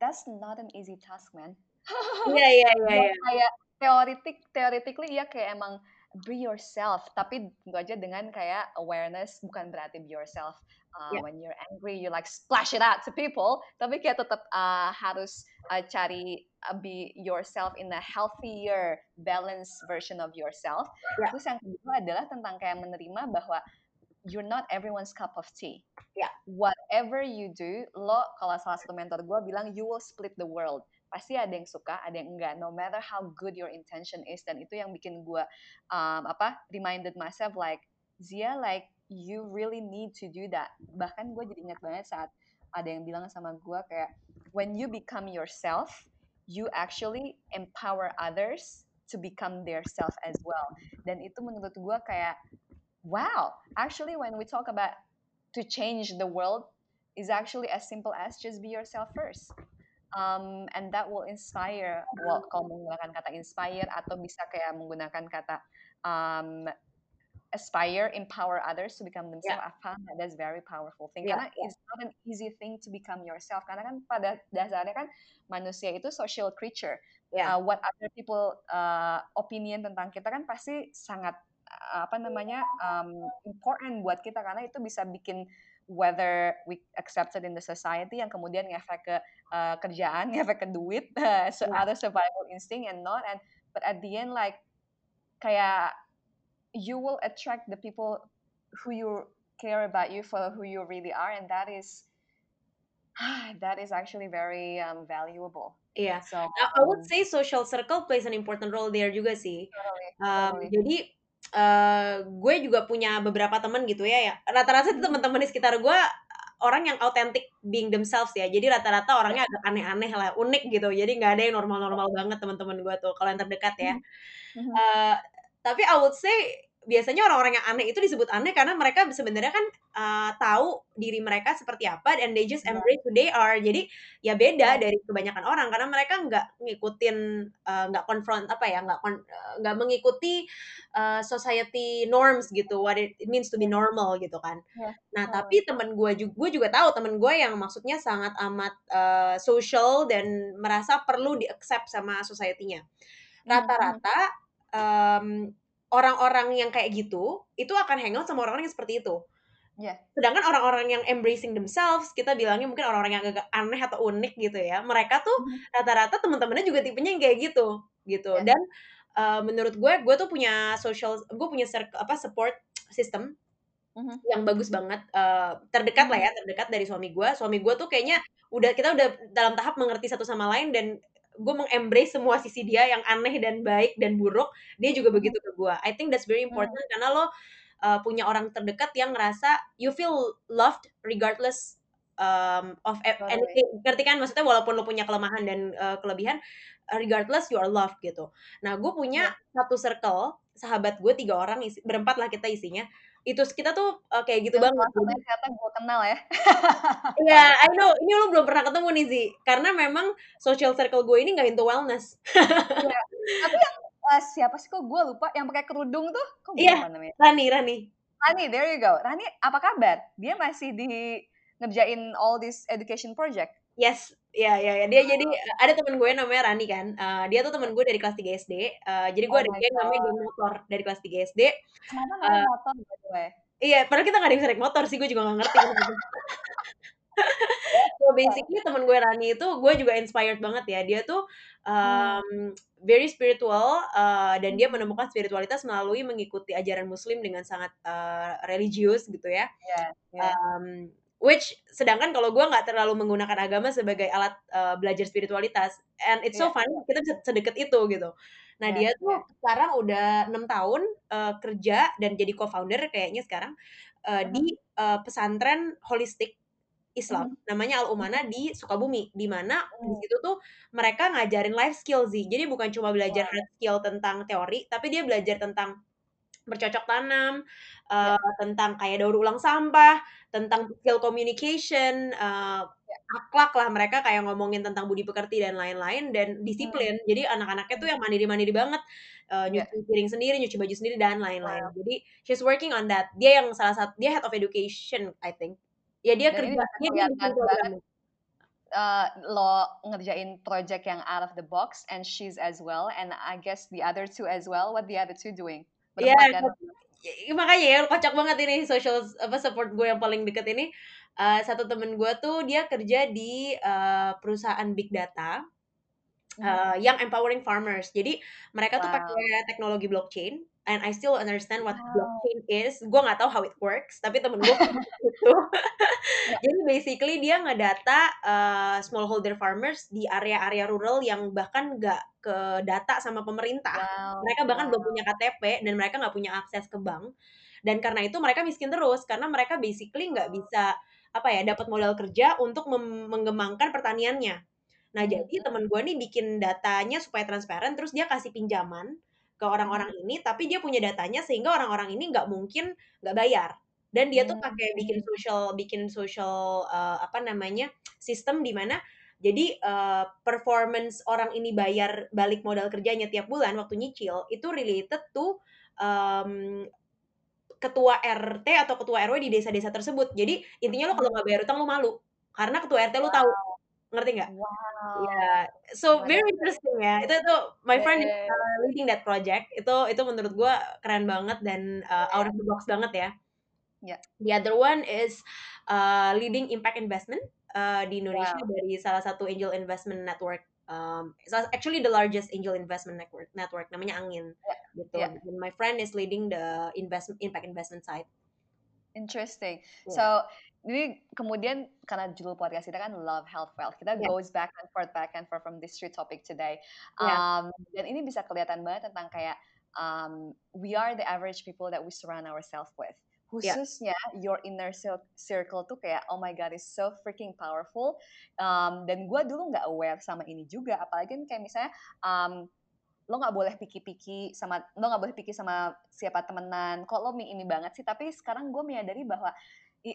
that's not an easy task man iya iya iya yeah. kayak teoritik theoretically ya kayak emang be yourself tapi tentu aja dengan kayak awareness bukan berarti be yourself uh, yeah. when you're angry you like splash it out to people tapi kayak tetap uh, harus uh, cari uh, be yourself in a healthier balanced version of yourself yeah. terus yang kedua adalah tentang kayak menerima bahwa you're not everyone's cup of tea. Yeah. Whatever you do, lo kalau salah satu mentor gue bilang you will split the world pasti ada yang suka, ada yang enggak. No matter how good your intention is, dan itu yang bikin gue um, apa reminded myself like Zia like you really need to do that. Bahkan gue jadi ingat banget saat ada yang bilang sama gue kayak when you become yourself, you actually empower others to become their self as well. Dan itu menurut gue kayak wow, actually when we talk about to change the world is actually as simple as just be yourself first um, and that will inspire well kalau menggunakan kata inspire atau bisa kayak menggunakan kata um, aspire empower others to become themselves yeah. I found that that's very powerful thing yeah, karena yeah. it's not an easy thing to become yourself karena kan pada dasarnya kan manusia itu social creature yeah. uh, what other people uh, opinion tentang kita kan pasti sangat uh, apa namanya um, important buat kita karena itu bisa bikin whether we accepted in the society yang kemudian ngefek ke uh, kerjaan, ngefek ke duit, uh, so yeah. other survival instinct and not and but at the end like kayak you will attract the people who you care about you for who you really are and that is that is actually very um, valuable. Yeah. So I would um say social circle plays an important role there juga sih. Totally, um, totally. Jadi uh, gue juga punya beberapa temen gitu ya, ya rata-rata itu teman-teman di sekitar gue orang yang autentic being themselves ya. Jadi rata-rata orangnya agak aneh-aneh lah, unik gitu. Jadi nggak ada yang normal-normal banget teman-teman gue tuh kalau yang terdekat ya. Uh, tapi I would say biasanya orang-orang yang aneh itu disebut aneh karena mereka sebenarnya kan uh, tahu diri mereka seperti apa dan they just iya. embrace who they are jadi ya beda iya. dari kebanyakan orang karena mereka nggak ngikutin uh, nggak confront apa ya nggak nggak uh, mengikuti uh, society norms gitu what it, it means to be normal gitu kan yeah. nah tapi temen gue juga gue juga tahu temen gue yang maksudnya sangat amat uh, social dan merasa perlu di accept sama society-nya rata-rata um, orang-orang yang kayak gitu itu akan hangout sama orang-orang yang seperti itu. Yeah. Sedangkan orang-orang yang embracing themselves, kita bilangnya mungkin orang-orang yang agak aneh atau unik gitu ya. Mereka tuh mm-hmm. rata-rata teman-temannya juga tipenya yang kayak gitu, gitu. Yeah. Dan uh, menurut gue, gue tuh punya social, gue punya apa support system mm-hmm. yang bagus banget, uh, terdekat lah ya, mm-hmm. terdekat dari suami gue. Suami gue tuh kayaknya udah kita udah dalam tahap mengerti satu sama lain dan gue mengembrace semua sisi dia yang aneh dan baik dan buruk dia juga begitu ke gue I think that's very important hmm. karena lo uh, punya orang terdekat yang ngerasa you feel loved regardless um, of e, anything. Ngerti kan? Maksudnya walaupun lo punya kelemahan dan uh, kelebihan regardless you are loved gitu. Nah gue punya yeah. satu circle sahabat gue tiga orang isi, berempat lah kita isinya itu kita tuh uh, kayak gitu Yang banget. Ternyata gue kenal ya. Iya, yeah, I know. Ini lo belum pernah ketemu nih Zi. Karena memang social circle gue ini gak into wellness. yeah. Tapi yang uh, siapa sih kok gue lupa yang pakai kerudung tuh? Kok Iya, yeah, namanya? Rani, Rani. Rani, there you go. Rani, apa kabar? Dia masih di ngerjain all this education project. Yes, ya ya ya. Dia jadi ada temen gue namanya Rani kan. Uh, dia tuh temen gue dari kelas 3 SD. Uh, jadi gue oh ada geng namanya geng motor dari kelas 3 SD. Kenapa uh, motor gue? Iya, padahal kita gak ada yang bisa naik motor sih, gue juga gak ngerti. so basically temen gue Rani itu gue juga inspired banget ya. Dia tuh um, very spiritual uh, dan dia hmm. menemukan spiritualitas melalui mengikuti ajaran Muslim dengan sangat uh, religius gitu ya. Yeah, yeah. Um, which sedangkan kalau gue nggak terlalu menggunakan agama sebagai alat uh, belajar spiritualitas and it's yeah. so iya. fun kita bisa sedekat itu gitu nah yeah, dia tuh yeah. sekarang udah enam tahun uh, kerja dan jadi co-founder kayaknya sekarang uh, uh-huh. di uh, pesantren holistik Islam uh-huh. namanya Al Umana di Sukabumi di mana uh-huh. di situ tuh mereka ngajarin life skills sih jadi bukan cuma belajar wow. hard skill tentang teori tapi dia belajar tentang bercocok tanam, uh, ya. tentang kayak daur ulang sampah, tentang skill communication, uh, akhlak lah mereka kayak ngomongin tentang budi pekerti dan lain-lain dan disiplin. Hmm. Jadi anak-anaknya tuh yang mandiri-mandiri banget, uh, nyuci yeah. piring sendiri, nyuci baju sendiri dan lain-lain. Wow. Jadi she's working on that. Dia yang salah satu dia head of education I think. Ya dia dan kerja dia, dia uh, lo ngerjain project yang out of the box and she's as well and I guess the other two as well what the other two doing Iya, yeah, kan? makanya ya kocak banget ini social apa support gue yang paling deket ini. Uh, satu temen gue tuh dia kerja di uh, perusahaan big data uh, yang empowering farmers jadi mereka wow. tuh pakai teknologi blockchain and I still understand what wow. blockchain is. Gue nggak tahu how it works, tapi temen gue gitu. Jadi basically dia ngedata uh, smallholder farmers di area-area rural yang bahkan nggak ke data sama pemerintah. Wow. Mereka bahkan wow. belum punya KTP dan mereka nggak punya akses ke bank. Dan karena itu mereka miskin terus karena mereka basically nggak bisa apa ya dapat modal kerja untuk mengembangkan pertaniannya. Nah, jadi temen gue nih bikin datanya supaya transparan, terus dia kasih pinjaman ke orang-orang ini tapi dia punya datanya sehingga orang-orang ini nggak mungkin nggak bayar. Dan dia tuh hmm, pakai bikin social bikin social uh, apa namanya sistem di mana jadi uh, performance orang ini bayar balik modal kerjanya tiap bulan waktu nyicil itu related to um, ketua RT atau ketua RW di desa-desa tersebut. Jadi intinya lo kalau nggak bayar utang lo malu karena ketua RT lo tahu ngerti nggak? Wow. Yeah. so very interesting ya. Itu itu my friend yeah. uh, leading that project. Itu itu menurut gue keren banget dan uh, out of the box banget ya. Yeah. The other one is uh, leading impact investment uh, di Indonesia wow. dari salah satu angel investment network. Um, so actually the largest angel investment network network namanya Angin yeah. gitu. Yeah. And my friend is leading the investment impact investment side. Interesting. Yeah. So jadi kemudian karena judul podcast kita kan love health wealth. Kita yeah. goes back and forth back and forth from this three topic today. Yeah. um, dan ini bisa kelihatan banget tentang kayak um, we are the average people that we surround ourselves with. Khususnya yeah. your inner circle tuh kayak oh my god is so freaking powerful. Um, dan gue dulu nggak aware sama ini juga. Apalagi kan kayak misalnya um, lo nggak boleh piki-piki sama lo nggak boleh piki sama siapa temenan. Kok lo ini banget sih? Tapi sekarang gue menyadari bahwa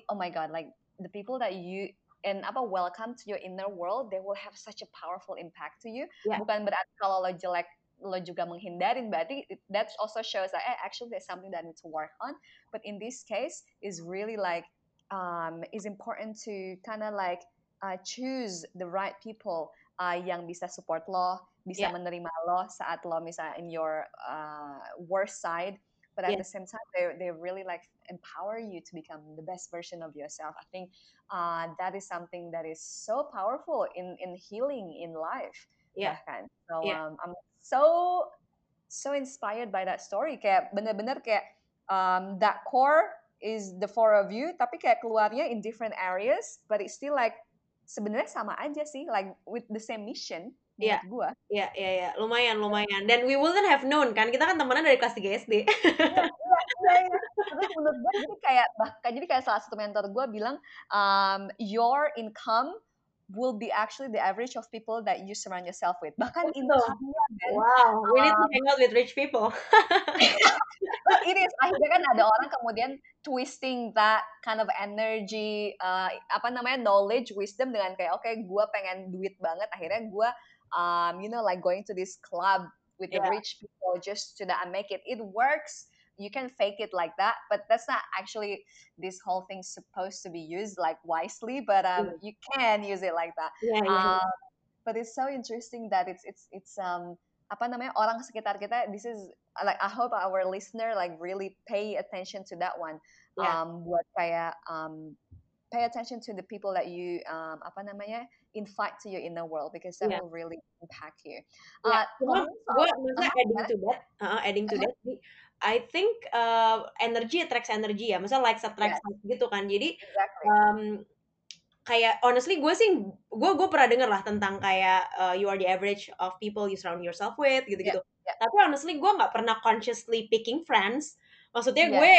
oh my god like the people that you and apa welcome to your inner world they will have such a powerful impact to you yeah. bukan berarti kalau lo jelek lo juga menghindarin berarti that also shows that eh, actually there's something that I need to work on but in this case is really like um, is important to kind of like uh, choose the right people uh, yang bisa support lo bisa yeah. menerima lo saat lo misalnya in your uh, worst side but at yeah. the same time they, they really like empower you to become the best version of yourself. I think uh, that is something that is so powerful in in healing in life yeah. Kan so yeah. um, i'm so so inspired by that story. Kayak bener-bener kayak um, that core is the four of you tapi kayak keluarnya in different areas but it's still like sebenarnya sama aja sih like with the same mission Iya, gua. Iya, iya, iya, lumayan, lumayan. Dan we wouldn't have known kan, kita kan temenan dari kelas 3 SD. Iya, iya, iya. Terus menurut gue jadi kayak bahkan jadi kayak salah satu mentor gue bilang, um, your income will be actually the average of people that you surround yourself with. Bahkan oh, income-nya Wow, we need to hang out with rich people. it is. Akhirnya kan ada orang kemudian twisting that kind of energy, uh, apa namanya knowledge, wisdom dengan kayak oke, okay, gue pengen duit banget. Akhirnya gue um, you know, like going to this club with yeah. the rich people just to that make it. It works. You can fake it like that, but that's not actually this whole thing supposed to be used like wisely. But um, you can use it like that. Yeah, yeah, um, but it's so interesting that it's it's it's um apa namanya orang sekitar kita. This is like I hope our listener like really pay attention to that one. Yeah. Um, buat kayak um pay attention to the people that you um, apa namanya invite to your inner world because that yeah. will really impact you. Yeah. Uh, gue maksudnya adding to that, uh, adding to that, I think uh, energy attracts energy ya, misalnya likes attracts yes. gitu kan. Jadi exactly. um, kayak honestly gue sih gue gue pernah denger lah tentang kayak uh, you are the average of people you surround yourself with gitu-gitu. Yeah. Yeah. Tapi honestly gue nggak pernah consciously picking friends maksudnya yeah. gue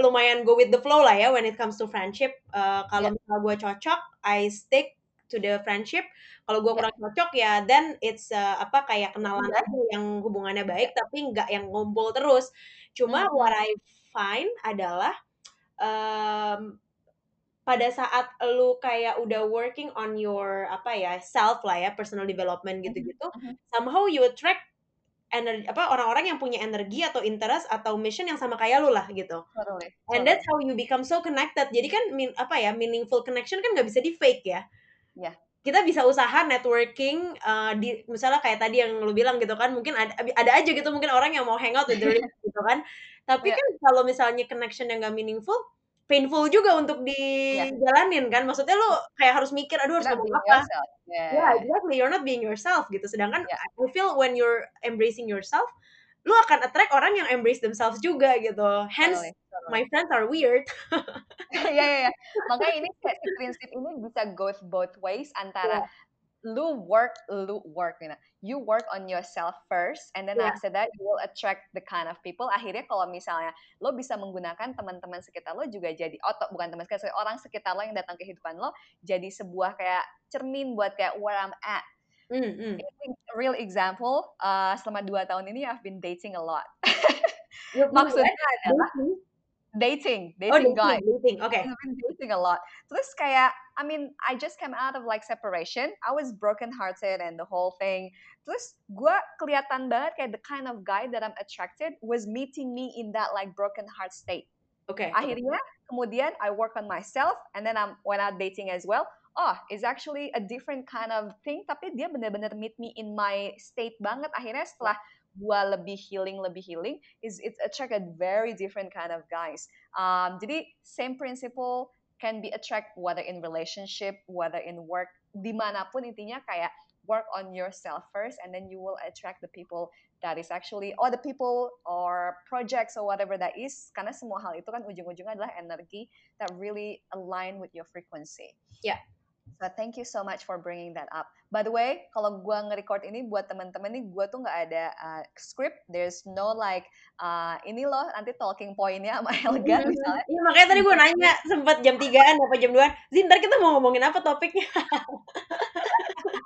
lumayan go with the flow lah ya when it comes to friendship uh, kalau yeah. misalnya gue cocok I stick to the friendship kalau gue yeah. kurang cocok ya then it's uh, apa kayak kenalan yeah. aja yang hubungannya baik tapi nggak yang ngumpul terus cuma mm-hmm. what I find adalah um, pada saat lu kayak udah working on your apa ya self lah ya personal development gitu-gitu mm-hmm. somehow you attract energi apa orang-orang yang punya energi atau interest atau mission yang sama kayak lu lah gitu. Totally. And that's how you become so connected. Jadi kan min, apa ya meaningful connection kan nggak bisa di fake ya. Yeah. kita bisa usaha networking uh, di misalnya kayak tadi yang lu bilang gitu kan mungkin ada ada aja gitu mungkin orang yang mau hangout with the rich gitu kan tapi yeah. kan kalau misalnya connection yang gak meaningful painful juga untuk dijalanin yeah. kan maksudnya lu kayak harus mikir aduh harus ngomong apa ya yeah. yeah, exactly you're not being yourself gitu sedangkan yeah. I feel when you're embracing yourself lu akan attract orang yang embrace themselves juga gitu. Hence, totally, totally. my friends are weird. Iya, iya, iya. Makanya ini si prinsip ini bisa go both ways antara yeah. lu work, lu work, you know. You work on yourself first, and then yeah. after that you will attract the kind of people. Akhirnya kalau misalnya lo bisa menggunakan teman-teman sekitar lo juga jadi, oh bukan teman sekitar, orang sekitar lo yang datang ke kehidupan lo jadi sebuah kayak cermin buat kayak where I'm at Mm, mm. real example, uh, selama dua tahun ini I've been dating a lot. Maksudnya adalah dating, dating, oh, guy. Dating, okay. I've been dating a lot. Terus kayak, I mean, I just came out of like separation. I was broken hearted and the whole thing. Terus gue kelihatan banget kayak the kind of guy that I'm attracted was meeting me in that like broken heart state. Okay. Akhirnya, kemudian I work on myself and then I'm went out dating as well oh it's actually a different kind of thing tapi dia benar-benar meet me in my state banget akhirnya setelah gua lebih healing lebih healing is it's attract a very different kind of guys um, jadi same principle can be attract whether in relationship whether in work di mana pun intinya kayak work on yourself first and then you will attract the people that is actually or the people or projects or whatever that is karena semua hal itu kan ujung-ujungnya adalah energi that really align with your frequency. Yeah. So thank you so much for bringing that up. By the way, kalau gue nge-record ini buat teman-teman nih, gue tuh nggak ada uh, script. There's no like uh, ini loh nanti talking pointnya sama elegan mm-hmm. misalnya. Iya makanya tadi gue nanya sempat jam tigaan apa jam 2 Zin, ntar kita mau ngomongin apa topiknya?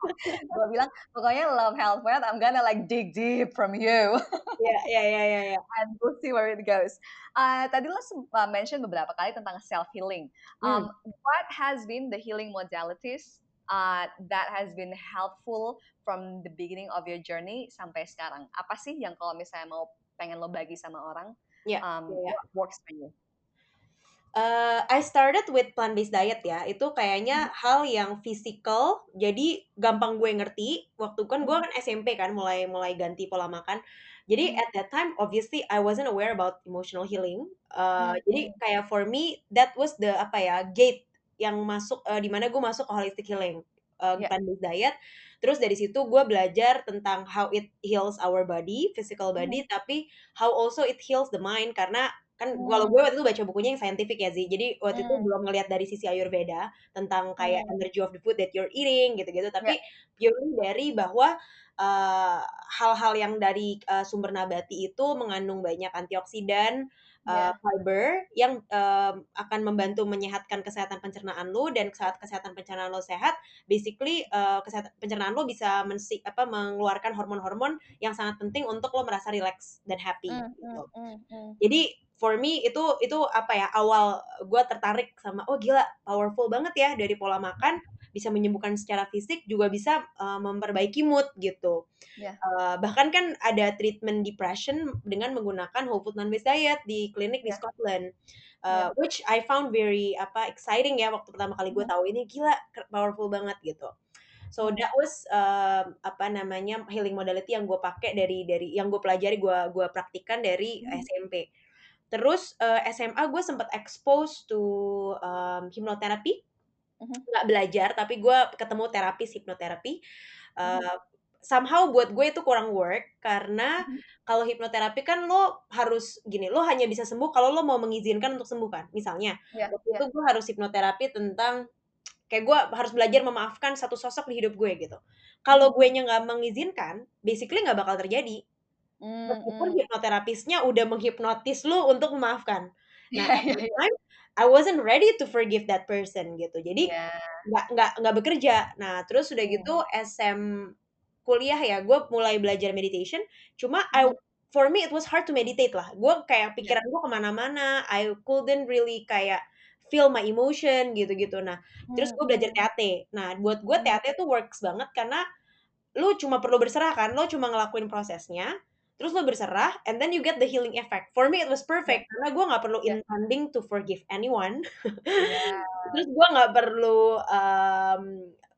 gue bilang pokoknya love health wealth I'm gonna like dig deep from you. Iya iya iya iya. iya. And we'll see where it goes. Uh, tadi lo uh, mention beberapa kali tentang self healing. Um, hmm. What has been the healing modalities uh, that has been helpful from the beginning of your journey sampai sekarang? Apa sih yang kalau misalnya mau pengen lo bagi sama orang, yeah, um, yeah. works for you? Uh, I started with plant based diet ya. Itu kayaknya hmm. hal yang physical, jadi gampang gue ngerti. Waktu kan gue kan SMP kan mulai mulai ganti pola makan. Jadi hmm. at that time obviously I wasn't aware about emotional healing. Uh, hmm. Jadi kayak for me that was the apa ya gate yang masuk uh, di mana gue masuk ke holistic healing, uh, yeah. plant based diet. Terus dari situ gue belajar tentang how it heals our body, physical body, hmm. tapi how also it heals the mind karena kan hmm. kalau gue waktu itu baca bukunya yang scientific ya sih jadi waktu hmm. itu belum ngelihat dari sisi Ayurveda tentang kayak hmm. energy of the food that you're eating gitu-gitu tapi yeah. purely dari bahwa hal-hal uh, yang dari uh, sumber nabati itu mengandung banyak antioksidan uh, yeah. fiber yang uh, akan membantu menyehatkan kesehatan pencernaan lo dan saat kesehatan pencernaan lo sehat basically uh, kesehatan pencernaan lo bisa mensi apa mengeluarkan hormon-hormon yang sangat penting untuk lo merasa relax dan happy mm, gitu. Mm, mm, Jadi for me itu itu apa ya awal gue tertarik sama oh gila powerful banget ya dari pola makan bisa menyembuhkan secara fisik juga bisa uh, memperbaiki mood gitu yeah. Ya. uh, bahkan kan ada treatment depression dengan menggunakan whole food non based diet di klinik yeah. di ya. Scotland uh, yeah. which I found very apa exciting ya waktu pertama kali gue mm-hmm. tahu ini gila powerful banget gitu So mm-hmm. that was uh, apa namanya healing modality yang gue pakai dari dari yang gue pelajari gue gue praktikan dari hmm. SMP. Terus uh, eh, SMA gue sempat expose to um, hipnoterapi, mm-hmm. nggak belajar tapi gue ketemu terapis hipnoterapi. Uh. Somehow buat gue itu kurang work karena mm-hmm. kalau hipnoterapi kan lo harus gini, lo hanya bisa sembuh kalau lo mau mengizinkan untuk sembuh kan. Misalnya yeah, waktu yeah. itu gue harus hipnoterapi tentang kayak gue harus belajar memaafkan satu sosok di hidup gue gitu. Kalau gue nya nggak mengizinkan, basically nggak bakal terjadi Mm, Meskipun mm. hipnoterapisnya udah menghipnotis lu untuk memaafkan. Nah, at the time I wasn't ready to forgive that person gitu. Jadi yeah. nggak nggak nggak bekerja. Nah, terus udah gitu SM kuliah ya, gue mulai belajar meditation. Cuma I for me it was hard to meditate lah. Gue kayak pikiran gue ke mana-mana. I couldn't really kayak feel my emotion gitu-gitu. Nah, terus gue belajar TAT. Nah, buat gue TAT tuh works banget karena lu cuma perlu berserah kan, lo cuma ngelakuin prosesnya, terus lo berserah and then you get the healing effect for me it was perfect yeah. karena gue nggak perlu yeah. intending to forgive anyone yeah. terus gue nggak perlu um,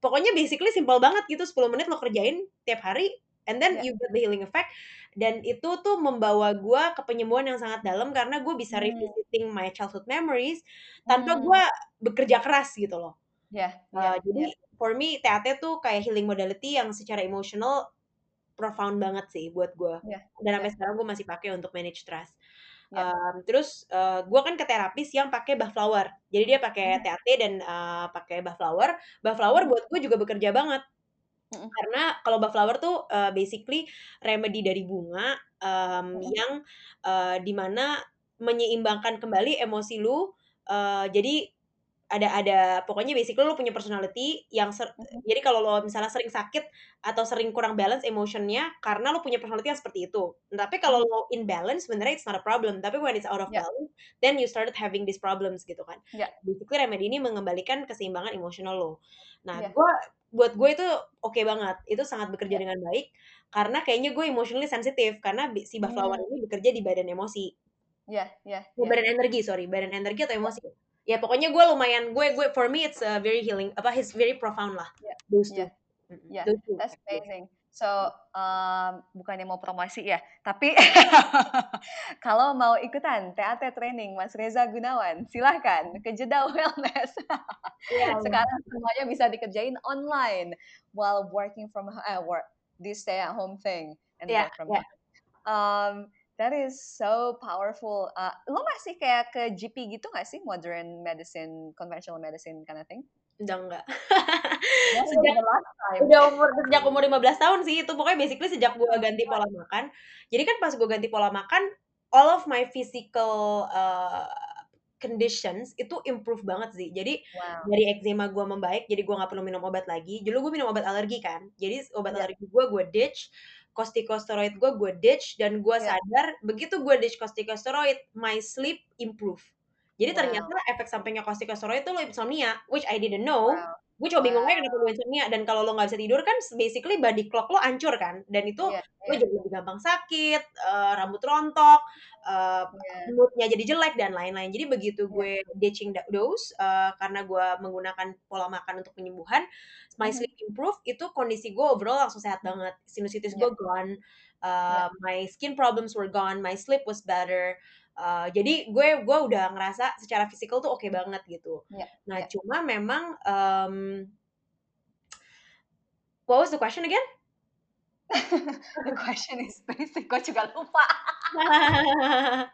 pokoknya basically simple banget gitu 10 menit lo kerjain tiap hari and then Yeah. you get the healing effect dan itu tuh membawa gue ke penyembuhan yang sangat dalam karena gue bisa Hmm. revisiting my childhood memories tanpa Hmm. gue bekerja keras gitu loh. Yeah, Uh, yeah, jadi yeah. for me TAT tuh kayak healing modality yang secara emosional profound banget sih buat gue. Yeah, Dan sampai yeah. sekarang gue masih pakai untuk manage stress. Yeah. Um, terus uh, gue kan ke terapis yang pakai bah flower. Jadi dia pakai Mhm. TAT dan uh, pakai bah flower. Bah flower buat gue juga bekerja banget. Mhm. Karena kalau bah flower tuh uh, basically remedy dari bunga um, Mhm. yang uh, di mana menyeimbangkan kembali emosi lu. Uh, jadi ada ada pokoknya basically lu punya personality yang ser- Mhm. jadi kalau lo misalnya sering sakit atau sering kurang balance emotionnya karena lo punya personality yang seperti itu. Tapi kalau Mhm. lo in balance sebenarnya it's not a problem. Tapi when it's out of Yeah. balance, then you started having these problems gitu kan. Yeah. Basically remedy ini mengembalikan keseimbangan emosional lo. Nah, Yeah. gua buat gue itu oke banget. Itu sangat bekerja Yeah. dengan baik karena kayaknya gue emotionally sensitive karena si bah flower Hmm. ini bekerja di badan emosi. Yeah, yeah, Oh, yeah. badan energi, sorry, badan energi atau Yeah. Ya pokoknya gue lumayan gue gue for me it's a very healing apa it's very profound lah. Yeah. Those two. Yeah. Yeah, Those two. that's amazing. So, um, bukannya mau promosi ya, tapi kalau mau ikutan TAT training Mas Reza Gunawan, silahkan ke Jeda Wellness. Iya, iya. Sekarang semuanya bisa dikerjain online while working from uh, work this stay at home thing and Iya, work from iya. home. Um, that is so powerful. Uh, lo masih kayak ke GP gitu gak sih? Modern medicine, conventional medicine kind of thing? Udah enggak. Sejak the last time. udah umur sejak umur 15 tahun sih itu pokoknya basically sejak gue ganti God. pola makan. Jadi kan pas gue ganti pola makan all of my physical uh, conditions itu improve banget sih. Jadi Wow. dari eczema gue membaik, jadi gue nggak perlu minum obat lagi. Dulu gue minum obat alergi kan, jadi obat Yeah. alergi gue gue ditch, corticosteroid gue gue ditch dan gue Yeah. sadar begitu gue ditch corticosteroid, my sleep improve. Jadi Wow. ternyata efek sampingnya corticosteroid itu lo insomnia, which I didn't know. Wow. Gue coba bingung aja kenapa gue insomnia dan kalau lo nggak bisa tidur kan basically body clock lo hancur kan dan itu Yeah, lo yeah, jadi lebih gampang sakit, eh, rambut rontok, eh, yeah. moodnya jadi jelek dan lain-lain. Jadi begitu Yeah. gue ditching da- dose eh, karena gue menggunakan pola makan untuk penyembuhan, my Mhm. sleep improve itu kondisi gue overall langsung sehat banget. Sinusitis gue Yeah. gone, Yeah. uh, my skin problems were gone, my sleep was better. Uh, jadi gue gue udah ngerasa secara fisikal tuh oke banget gitu. Yeah. Nah Yeah. cuma memang um, what was the question again? The question is basic. Gue juga lupa.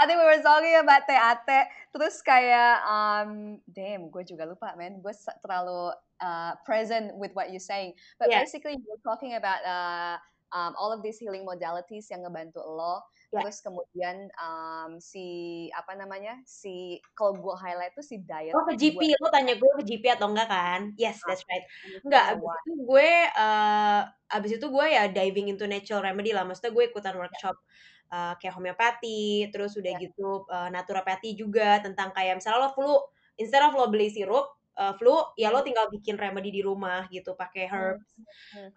I think we were talking about TAT. Terus kayak, um, damn, gue juga lupa, man. Gue terlalu uh, present with what you saying. But yeah, basically, you're talking about uh, um, all of these healing modalities yang ngebantu lo. Yeah, Terus kemudian um, si apa namanya si kalau gue highlight tuh si diet Oh ke GP, lo tanya gue ke GP atau enggak kan? Yes, Ah, that's right. Enggak, abis itu gue, uh, abis itu gue ya diving into natural remedy lah. Maksudnya gue ikutan Yeah, workshop uh, kayak homeopati, terus udah yeah, gitu uh, naturopati juga tentang kayak misalnya lo flu, instead of lo beli sirup uh, flu, ya lo Hmm, tinggal bikin remedy di rumah gitu, pakai hmm, herbs.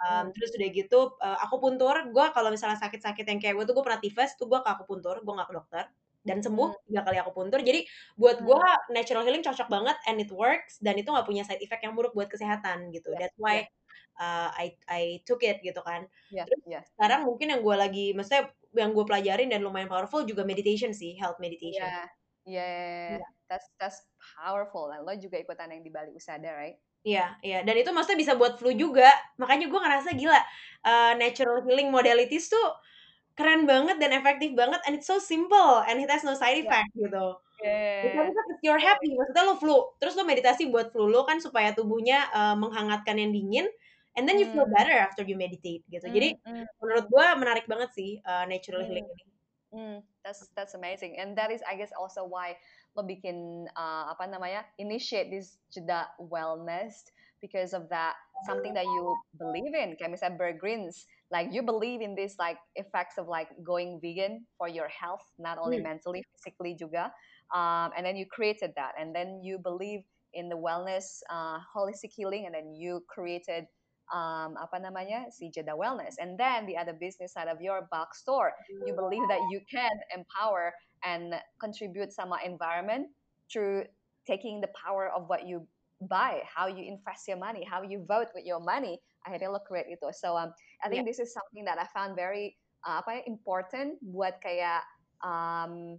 Um, terus udah gitu, uh, akupuntur, gue kalau misalnya sakit-sakit yang kayak gue tuh gue pernah tifus, tuh gue ke akupuntur, gue gak ke dokter. Dan sembuh hmm, tiga kali akupuntur. Jadi buat gue hmm. natural healing cocok banget and it works dan itu gak punya side effect yang buruk buat kesehatan gitu. Yeah, That's why yeah, uh, I I took it gitu kan. yeah, Terus yeah, sekarang mungkin yang gue lagi, maksudnya yang gue pelajarin dan lumayan powerful juga meditation sih, health meditation. yeah, yeah. Iya. That's that's powerful. Dan lo juga ikutan yang di Bali Usada, right? Iya, iya. Dan itu maksudnya bisa buat flu juga. Makanya gue ngerasa gila, uh, natural healing modalities tuh keren banget dan efektif banget and it's so simple and it has no side Yeah, effect gitu. Because yeah, if you're happy, maksudnya lo flu, terus lo meditasi buat flu lo kan supaya tubuhnya uh, menghangatkan yang dingin, and then you feel Hmm, better after you meditate gitu. Jadi hmm, hmm, menurut gue menarik banget sih uh, natural hmm. healing ini. Hmm, that's that's amazing, and that is, I guess, also why lo bikin uh, apa namanya initiate this jeda wellness because of that something that you believe in. Kayak misalnya Bear Grylls, like you believe in this like effects of like going vegan for your health, not only Hmm. mentally, physically juga. Um, and then you created that, and then you believe in the wellness, uh, holistic healing, and then you created um, apa namanya si Jeda Wellness, and then the other business side of your box store, you believe that you can empower and contribute sama environment through taking the power of what you buy, how you invest your money, how you vote with your money, akhirnya lo create itu. So um, I think yeah. this is something that I found very uh, apa ya important buat kayak um,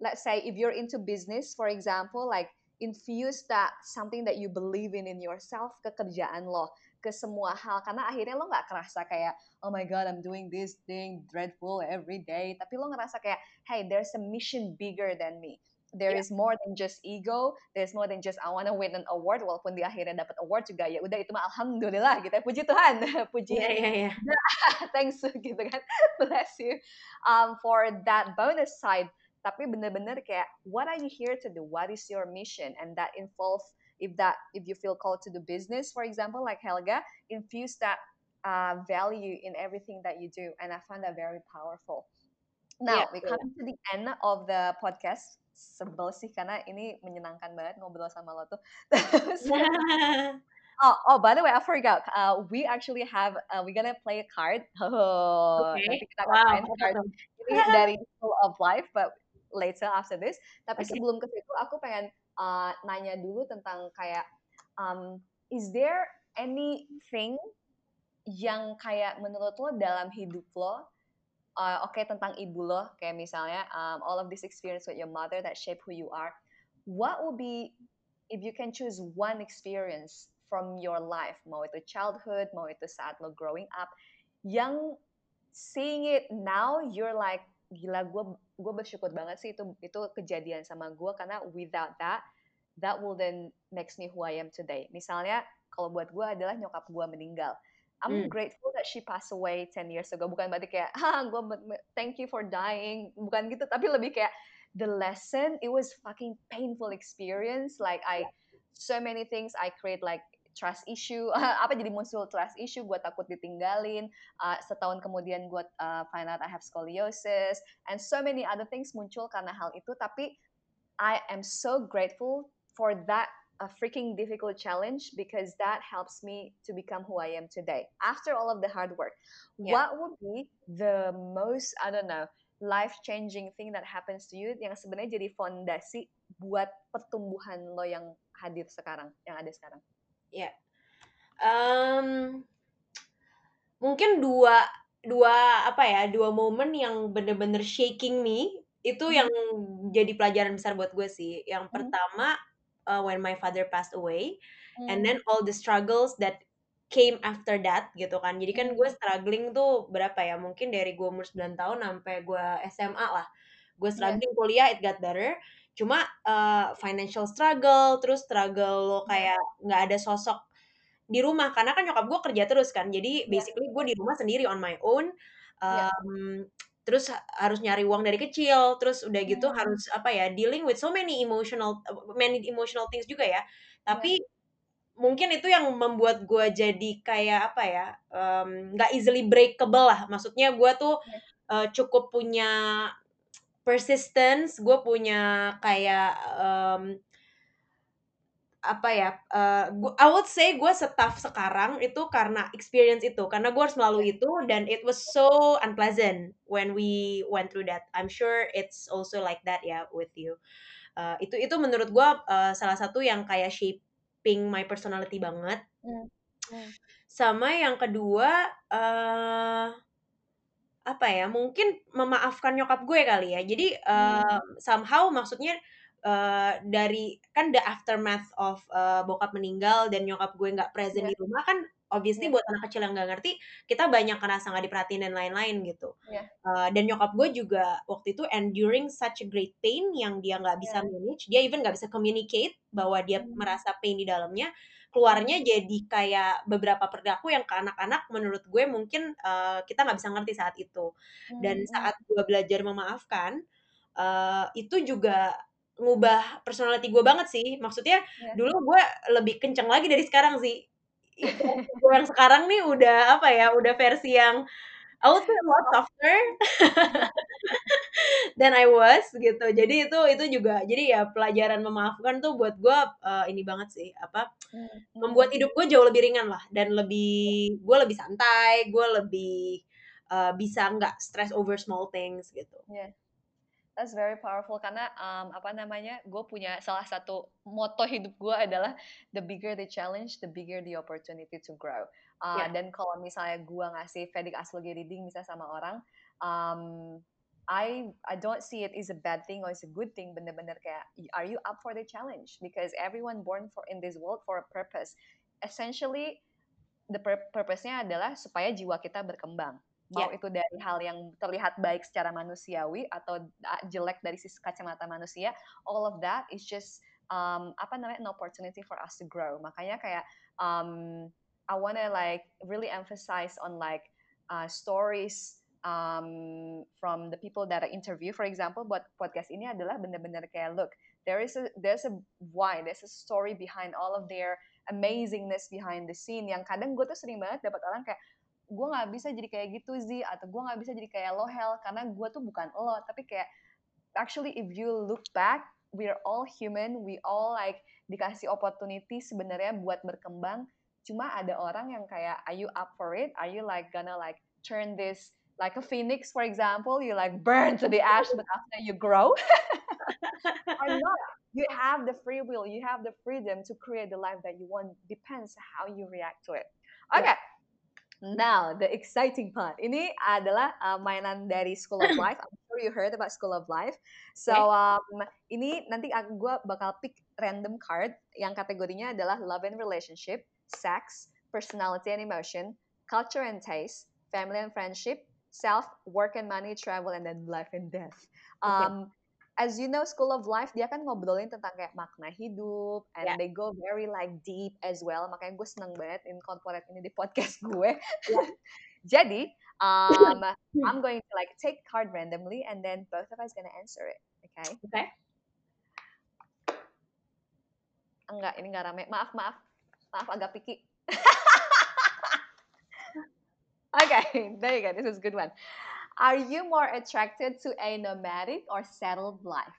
let's say if you're into business, for example, like infuse that something that you believe in in yourself ke kerjaan lo ke semua hal. Karena akhirnya lo nggak kerasa kayak oh my god I'm doing this thing dreadful every day. Tapi lo ngerasa kayak hey there's a mission bigger than me. There yeah. is more than just ego. There's more than just I wanna win an award. Walaupun di akhirnya dapat award juga ya udah itu mah alhamdulillah gitu ya. Puji Tuhan puji yeah, yeah, yeah. thanks gitu kan. Bless you um, for that bonus side. Tapi bener-bener kayak what are you here to do? What is your mission? And that involves if that if you feel called to do business for example like helga infuse that uh, value in everything that you do and i find that very powerful now yeah, we come yeah. to the end of the podcast sebel sih karena ini menyenangkan banget ngobrol sama lo tuh oh, oh, by the way, I forgot. Uh, we actually have, uh, we're gonna play a card. Oh, okay. kita wow. card. Ini dari School of Life, but later after this. Tapi okay. sebelum ke situ, aku pengen uh, nanya dulu tentang kayak um, is there anything yang kayak menurut lo dalam hidup lo uh, oke okay, tentang ibu lo kayak misalnya um, all of this experience with your mother that shape who you are what would be if you can choose one experience from your life mau itu childhood mau itu saat lo growing up yang seeing it now you're like gila gue gue bersyukur banget sih itu itu kejadian sama gue karena without that that will then makes me who I am today. Misalnya kalau buat gue adalah nyokap gue meninggal. I'm hmm. grateful that she passed away 10 years ago. Bukan berarti kayak ha gue thank you for dying. Bukan gitu tapi lebih kayak the lesson it was fucking painful experience. Like I so many things I create like trust issue apa jadi muncul trust issue gue takut ditinggalin uh, setahun kemudian gue uh, find out I have scoliosis and so many other things muncul karena hal itu. Tapi I am so grateful for that a freaking difficult challenge because that helps me to become who I am today after all of the hard work. Yeah. what would be the most I don't know life changing thing that happens to you yang sebenarnya jadi fondasi buat pertumbuhan lo yang hadir sekarang yang ada sekarang Ya. Um, mungkin dua dua apa ya, dua momen yang bener-bener shaking me, itu hmm. yang jadi pelajaran besar buat gue sih. Yang hmm. pertama, uh, when my father passed away, hmm. and then all the struggles that came after that gitu kan. Jadi kan gue struggling tuh berapa ya, mungkin dari gue umur 9 tahun sampai gue SMA lah. Gue struggling yeah. kuliah, it got better. Cuma uh, financial struggle, terus struggle lo iya. kayak nggak ada sosok di rumah karena kan nyokap gue kerja terus kan. Jadi iya. basically gue di rumah sendiri on my own. Um, terus harus nyari uang dari kecil, terus udah gitu hmm. harus apa ya dealing with so many emotional many emotional things juga ya. Tapi yeah. mungkin itu yang membuat gue jadi kayak apa ya nggak um, easily breakable lah. Maksudnya gue tuh yeah. uh, cukup punya persistence gue punya kayak um, apa ya uh, gua, I would say gue staff sekarang itu karena experience itu karena gue harus melalui itu dan it was so unpleasant when we went through that I'm sure it's also like that ya with you uh, itu itu menurut gue uh, salah satu yang kayak shaping my personality banget mm. Mm. sama yang kedua uh, apa ya, mungkin memaafkan nyokap gue kali ya. Jadi, uh, somehow maksudnya, uh, dari kan the aftermath of, uh, bokap meninggal dan nyokap gue nggak present yeah. di rumah kan obviously yeah. buat anak kecil yang nggak ngerti, kita banyak ngerasa nggak diperhatiin dan lain-lain gitu. Yeah. Uh, dan nyokap gue juga waktu itu enduring such a great pain yang dia nggak bisa yeah. manage, dia even nggak bisa communicate bahwa dia hmm. merasa pain di dalamnya keluarnya jadi kayak beberapa perilaku yang ke anak-anak menurut gue mungkin uh, kita nggak bisa ngerti saat itu dan hmm. saat gue belajar memaafkan uh, itu juga ngubah personality gue banget sih maksudnya yeah. dulu gue lebih kenceng lagi dari sekarang sih gue yang sekarang nih udah apa ya udah versi yang I would say a lot softer than I was gitu. Jadi itu itu juga jadi ya pelajaran memaafkan tuh buat gue uh, ini banget sih apa hmm. membuat hidup gue jauh lebih ringan lah dan lebih gue lebih santai, gue lebih uh, bisa nggak stress over small things gitu. Yeah. That's very powerful karena um, apa namanya, gue punya salah satu moto hidup gue adalah the bigger the challenge, the bigger the opportunity to grow. Uh, yeah. Dan kalau misalnya gue ngasih Vedic astrology reading misalnya sama orang, um, I I don't see it as a bad thing or as a good thing. Bener-bener kayak, are you up for the challenge? Because everyone born for in this world for a purpose. Essentially, the purpose-nya adalah supaya jiwa kita berkembang mau yeah. itu dari hal yang terlihat baik secara manusiawi atau jelek dari sisi kacamata manusia all of that is just um, apa namanya an opportunity for us to grow makanya kayak um, I wanna like really emphasize on like uh, stories um, from the people that I interview for example buat podcast ini adalah benar-benar kayak look there is a there's a why there's a story behind all of their amazingness behind the scene yang kadang gue tuh sering banget dapat orang kayak gue nggak bisa jadi kayak gitu sih atau gue nggak bisa jadi kayak lo hell karena gue tuh bukan lo. Tapi kayak actually if you look back we're all human. We all like dikasih opportunity sebenarnya buat berkembang. Cuma ada orang yang kayak are you up for it? Are you like gonna like turn this like a phoenix for example? You like burn to the ash but after you grow? Or not. You have the free will. You have the freedom to create the life that you want. Depends how you react to it. Okay. yeah. Now, the exciting part. Ini adalah uh, mainan dari School of Life. I'm sure you heard about School of Life. So, um, ini nanti gue bakal pick random card yang kategorinya adalah love and relationship, sex, personality and emotion, culture and taste, family and friendship, self, work and money, travel, and then life and death. Um, okay as you know School of Life dia kan ngobrolin tentang kayak makna hidup and yeah. they go very like deep as well. Makanya gue seneng banget incorporate ini di podcast gue. Yeah. jadi um, I'm going to like take card randomly and then both of us gonna answer it okay? Okay. Enggak ini enggak rame. Maaf maaf. Maaf agak picky. Okay there you go. This is a good one Are you more attracted to a nomadic or settled life?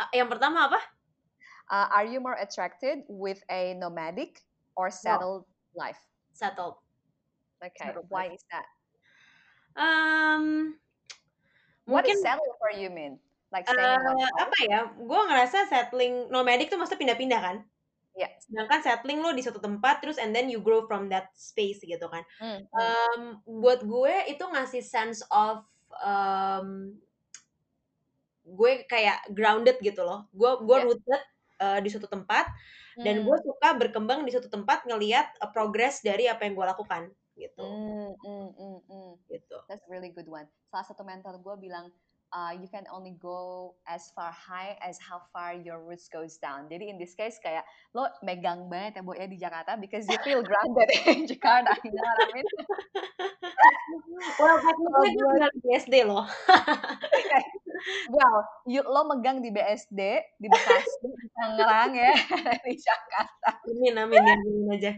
Uh, yang pertama apa? Uh, are you more attracted with a nomadic or settled no. life? Settled. Okay. Settled Why life. is that? Um, what mungkin, is settled for you mean? Like staying uh, apa ya? Gue ngerasa settling nomadic tuh maksudnya pindah-pindah kan? Yeah. Sedangkan settling lo di suatu tempat terus and then you grow from that space gitu kan. Mm, um, buat gue itu ngasih sense of um, gue kayak grounded gitu loh. Gue gue yeah. rooted uh, di suatu tempat mm. dan gue hmm. suka berkembang di suatu tempat ngelihat uh, progress dari apa yang gue lakukan gitu. Mm, mm, mm, mm. Gitu. That's really good one. Salah satu mentor gue bilang uh, you can only go as far high as how far your roots goes down. Jadi in this case kayak lo megang banget ya bu ya di Jakarta because you feel grounded in Jakarta. You know what I mean? well, technically gue tinggal di BSD loh. well, you, lo megang di BSD, di Bekasi, di Tangerang ya, di Jakarta. Amin, amin, ya, amin aja.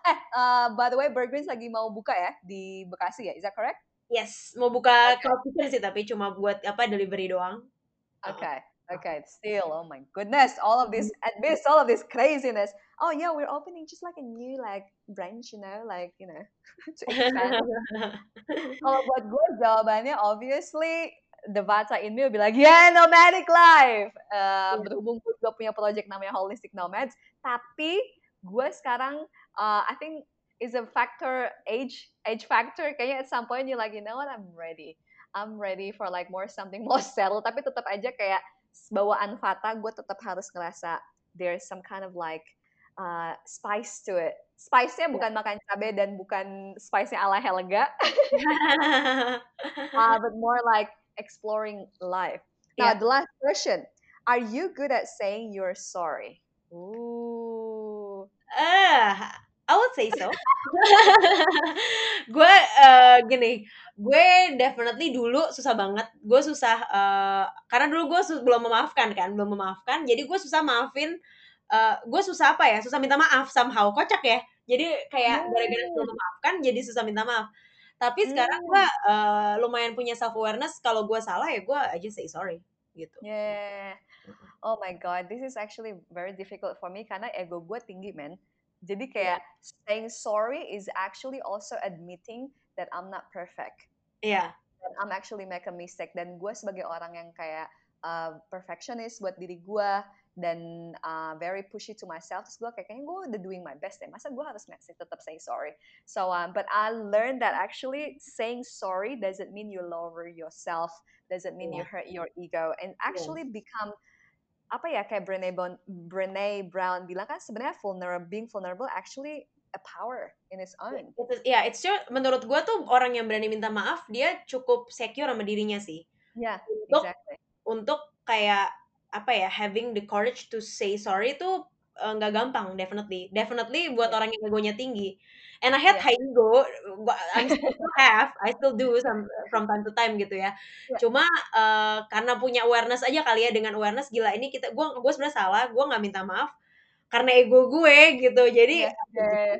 Eh, uh, by the way, Burgreens lagi mau buka ya di Bekasi ya, is that correct? Yes, mau buka okay. cloud kitchen sih tapi cuma buat apa delivery doang. Okay. Okay, still, oh my goodness, all of this, at least all of this craziness. Oh yeah, we're opening just like a new like branch, you know, like you know. Kalau buat gue jawabannya obviously the Vata in me will be like, yeah, nomadic life. Uh, yeah. Berhubung gue punya project namanya Holistic Nomads, tapi gue sekarang, uh, I think is a factor age age factor. Kayaknya at some point you like you know what? I'm ready. I'm ready for like more something more settled. Tapi tetap aja kayak bawaan Fata gue tetap harus ngerasa there's some kind of like uh, spice to it. Spice-nya bukan makan cabai dan bukan spice-nya ala Helga. Uh, but more like exploring life. Now yeah. the last question. Are you good at saying you're sorry? Ooh. Uh, I would say so. gue uh, gini, gue definitely dulu susah banget. Gue susah uh, karena dulu gue belum memaafkan kan, belum memaafkan. Jadi gue susah maafin. Uh, gue susah apa ya? Susah minta maaf somehow. Kocak ya. Jadi kayak gara-gara belum hmm. memaafkan, jadi susah minta maaf. Tapi sekarang gue hmm. uh, lumayan punya self awareness. Kalau gue salah ya gue aja say sorry gitu. Yeah. Oh my god, this is actually very difficult for me karena ego gue tinggi, man jadi kayak yeah. saying sorry is actually also admitting that I'm not perfect. Iya. Yeah. I'm actually make a mistake dan gue sebagai orang yang kayak uh, perfectionist buat diri gue dan uh, very pushy to myself terus gue kayak kayaknya gue udah doing my best deh masa gue harus masih tetap say sorry so um, but I learned that actually saying sorry doesn't mean you lower yourself doesn't mean yeah. you hurt your ego and actually become apa ya kayak Brené, bon, Brené Brown bilang kan sebenarnya vulnerable being vulnerable actually a power in its own. Ya, yeah, it's just, menurut gue tuh orang yang berani minta maaf dia cukup secure sama dirinya sih. Ya, yeah, untuk exactly. untuk kayak apa ya having the courage to say sorry itu eh, nggak uh, gampang definitely. Definitely buat orang yang egonya tinggi. And I had yeah. high ego I still have I still do some from time to time gitu ya. Yeah. cuma uh, karena punya awareness aja kali ya dengan awareness gila ini kita gue gue sebenarnya salah gue nggak minta maaf karena ego gue gitu. Jadi yeah, yeah,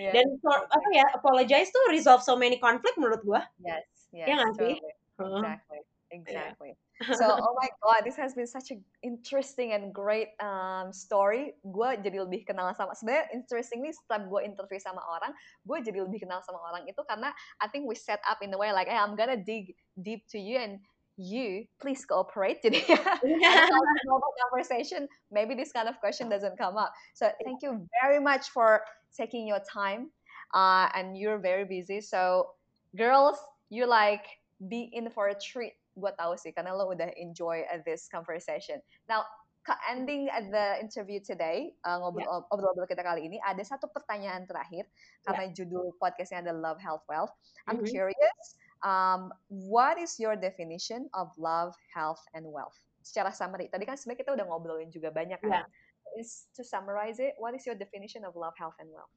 yeah. dan for, apa ya apologize tuh resolve so many conflict menurut gue yes, yes, ya nggak sih? exactly exactly. Yeah so oh my god this has been such an interesting and great um, story. Gue jadi lebih kenal sama sebenarnya interesting nih gue interview sama orang gue jadi lebih kenal sama orang itu karena I think we set up in a way like hey I'm gonna dig deep to you and you please cooperate jadi yeah. normal conversation. Maybe this kind of question doesn't come up. So thank you very much for taking your time uh, and you're very busy. So girls you like be in for a treat gue tahu sih karena lo udah enjoy uh, this conversation. Now, ke ending the interview today, uh, ngobrol-ngobrol yeah. kita kali ini, ada satu pertanyaan terakhir karena yeah. judul podcastnya ada Love, Health, Wealth. I'm mm-hmm. curious, um, what is your definition of love, health, and wealth? Secara summary, tadi kan sebenarnya kita udah ngobrolin juga banyak kan. Yeah. Is to summarize it, what is your definition of love, health, and wealth?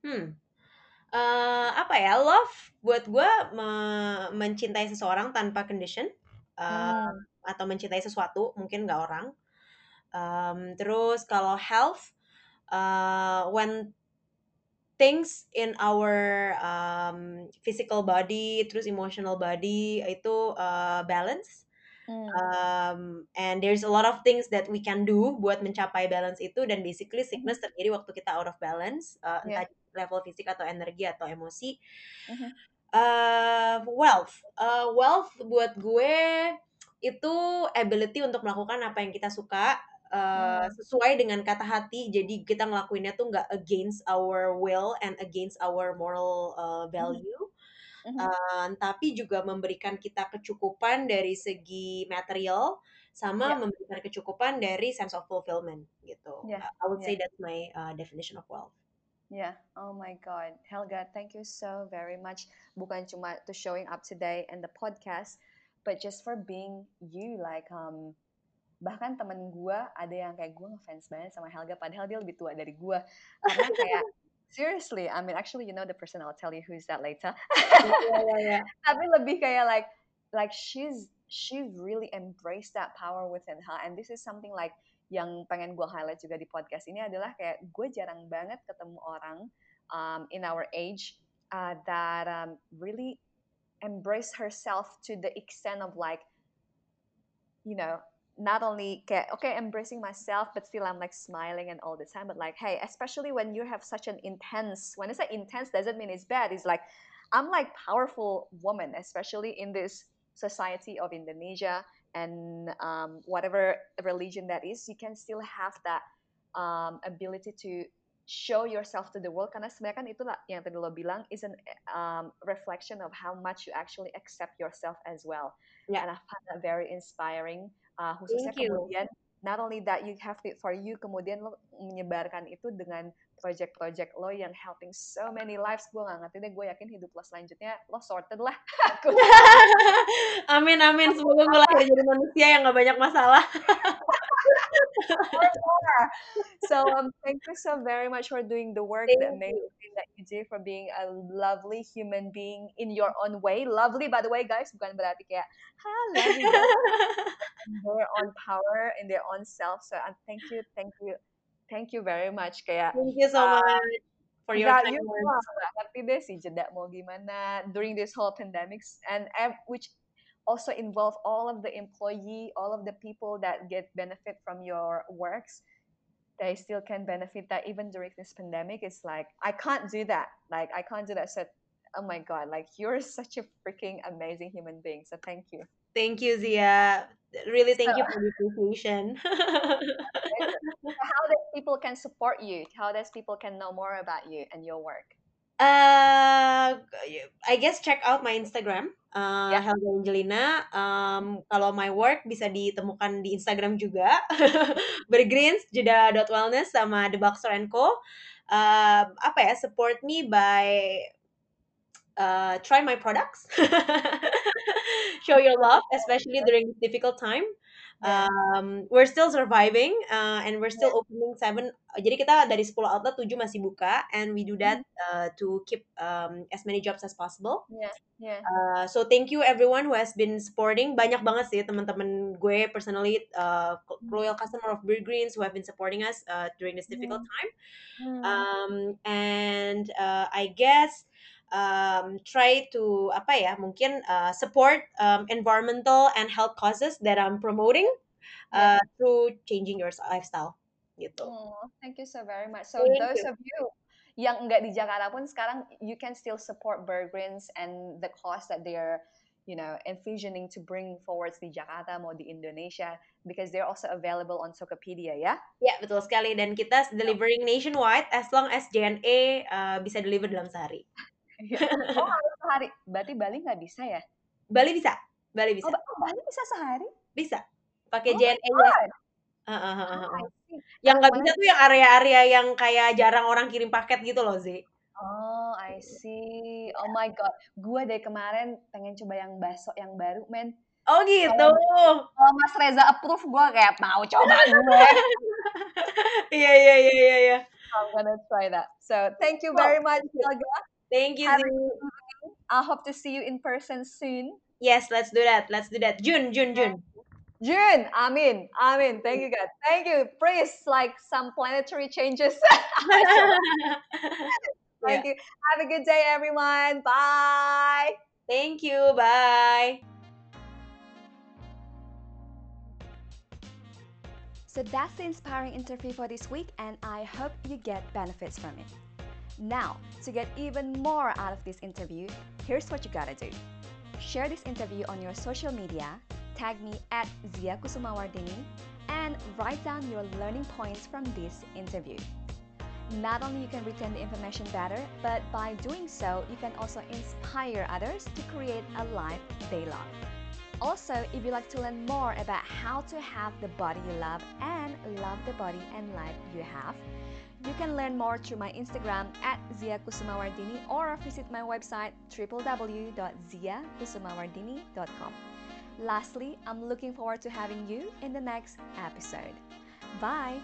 Hmm, uh, apa ya love buat gue me mencintai seseorang tanpa condition uh, hmm. atau mencintai sesuatu mungkin nggak orang um, terus kalau health uh, when things in our um, physical body terus emotional body itu uh, balance Hmm. Um, and there's a lot of things that we can do buat mencapai balance itu dan basically sickness terjadi waktu kita out of balance, uh, yeah. Level fisik atau energi atau emosi. Uh-huh. Uh, wealth, uh, wealth buat gue itu ability untuk melakukan apa yang kita suka uh, hmm. sesuai dengan kata hati. Jadi kita ngelakuinnya tuh nggak against our will and against our moral uh, value. Hmm uh uh, tapi juga memberikan kita kecukupan dari segi material sama yeah. memberikan kecukupan dari sense of fulfillment gitu. Yeah. I would yeah. say that's my uh, definition of wealth. Yeah. Oh my God, Helga, thank you so very much. Bukan cuma to showing up today and the podcast, but just for being you. Like, um, bahkan temen gue ada yang kayak gue ngefans banget sama Helga, padahal dia lebih tua dari gue. Karena kayak seriously I mean actually you know the person I'll tell you who's that later yeah, yeah, yeah. tapi lebih kayak like like she's she really embraced that power within her and this is something like yang pengen gue highlight juga di podcast ini adalah kayak gue jarang banget ketemu orang um, in our age uh, that um, really embrace herself to the extent of like you know not only get okay embracing myself but still i'm like smiling and all the time but like hey especially when you have such an intense when i say intense doesn't mean it's bad it's like i'm like powerful woman especially in this society of indonesia and um, whatever religion that is you can still have that um, ability to show yourself to the world. Karena sebenarnya kan itu yang tadi lo bilang is an um, reflection of how much you actually accept yourself as well. Yeah. and i find that very inspiring uh, khususnya kemudian not only that you have it for you kemudian lo menyebarkan itu dengan project-project lo yang helping so many lives. Gue gak ngerti deh gue yakin hidup lo selanjutnya lo sorted lah. Amin amin. Semoga gue lahir jadi manusia yang gak banyak masalah. So um, thank you so very much for doing the work, thank amazing thing that you do, for being a lovely human being in your own way. Lovely, by the way, guys, bukan berarti kayak, lovely. their own power in their own self. So um, thank you, thank you, thank you very much. Kayak, thank you so uh, much. For your time. You ngerti deh sih jeda mau gimana during this whole pandemics and which also involve all of the employee, all of the people that get benefit from your works they still can benefit that even during this pandemic it's like i can't do that like i can't do that so oh my god, like you're such a freaking amazing human being. So thank you. Thank you, Zia. Really, thank so, you for the appreciation. how does people can support you? How does people can know more about you and your work? Uh, I guess check out my Instagram, uh, yeah. Helga Angelina. Um, kalau my work bisa ditemukan di Instagram juga, bergreens, jeda.wellness sama The Boxer Co. Uh, apa ya, support me by uh, try my products, show your love, especially during this difficult time. Um, we're still surviving uh, and we're still yeah. opening seven. Jadi kita dari 10 outlet 7 masih buka and we do that mm-hmm. uh, to keep um, as many jobs as possible. Yeah, yeah. Uh, so thank you everyone who has been supporting. Banyak banget sih teman-teman gue personally uh, loyal customer of Beer Greens who have been supporting us uh, during this difficult time. Um, and uh, I guess um, try to apa ya mungkin uh, support um, environmental and health causes that I'm promoting uh, yeah. through changing your lifestyle gitu. Oh, thank you so very much. So thank those you. of you yang enggak di Jakarta pun sekarang you can still support Burgreens and the cause that they are you know envisioning to bring forward di Jakarta mau di Indonesia because they're also available on Tokopedia ya. Ya betul sekali dan kita delivering nationwide as long as JNE uh, bisa deliver dalam sehari. Iya. oh harus sehari berarti Bali nggak bisa ya Bali bisa Bali bisa oh, Bali bisa sehari bisa pakai oh JNE ya uh, uh, uh, uh, yang nggak bisa tuh yang area-area yang kayak jarang orang kirim paket gitu loh Zi Oh, I see. Oh my god, gue dari kemarin pengen coba yang bakso yang baru, men. Oh gitu. Kalau Mas Reza approve, gue kayak mau coba gue. Iya iya iya iya. iya. I'm gonna try that. So thank you very much, Helga. Thank you, I hope to see you in person soon. Yes, let's do that. Let's do that. June, June, June. June, Amin, Amin. Thank you, God. Thank you. Please, like some planetary changes. Thank yeah. you. Have a good day, everyone. Bye. Thank you. Bye. So that's the inspiring interview for this week, and I hope you get benefits from it. Now, to get even more out of this interview, here's what you gotta do. Share this interview on your social media, tag me at Zia Kusumawardini, and write down your learning points from this interview. Not only you can retain the information better, but by doing so, you can also inspire others to create a life they love. Also, if you'd like to learn more about how to have the body you love and love the body and life you have, you can learn more through my Instagram at Zia Kusumawardini or visit my website www.ziakusumawardini.com. Lastly, I'm looking forward to having you in the next episode. Bye!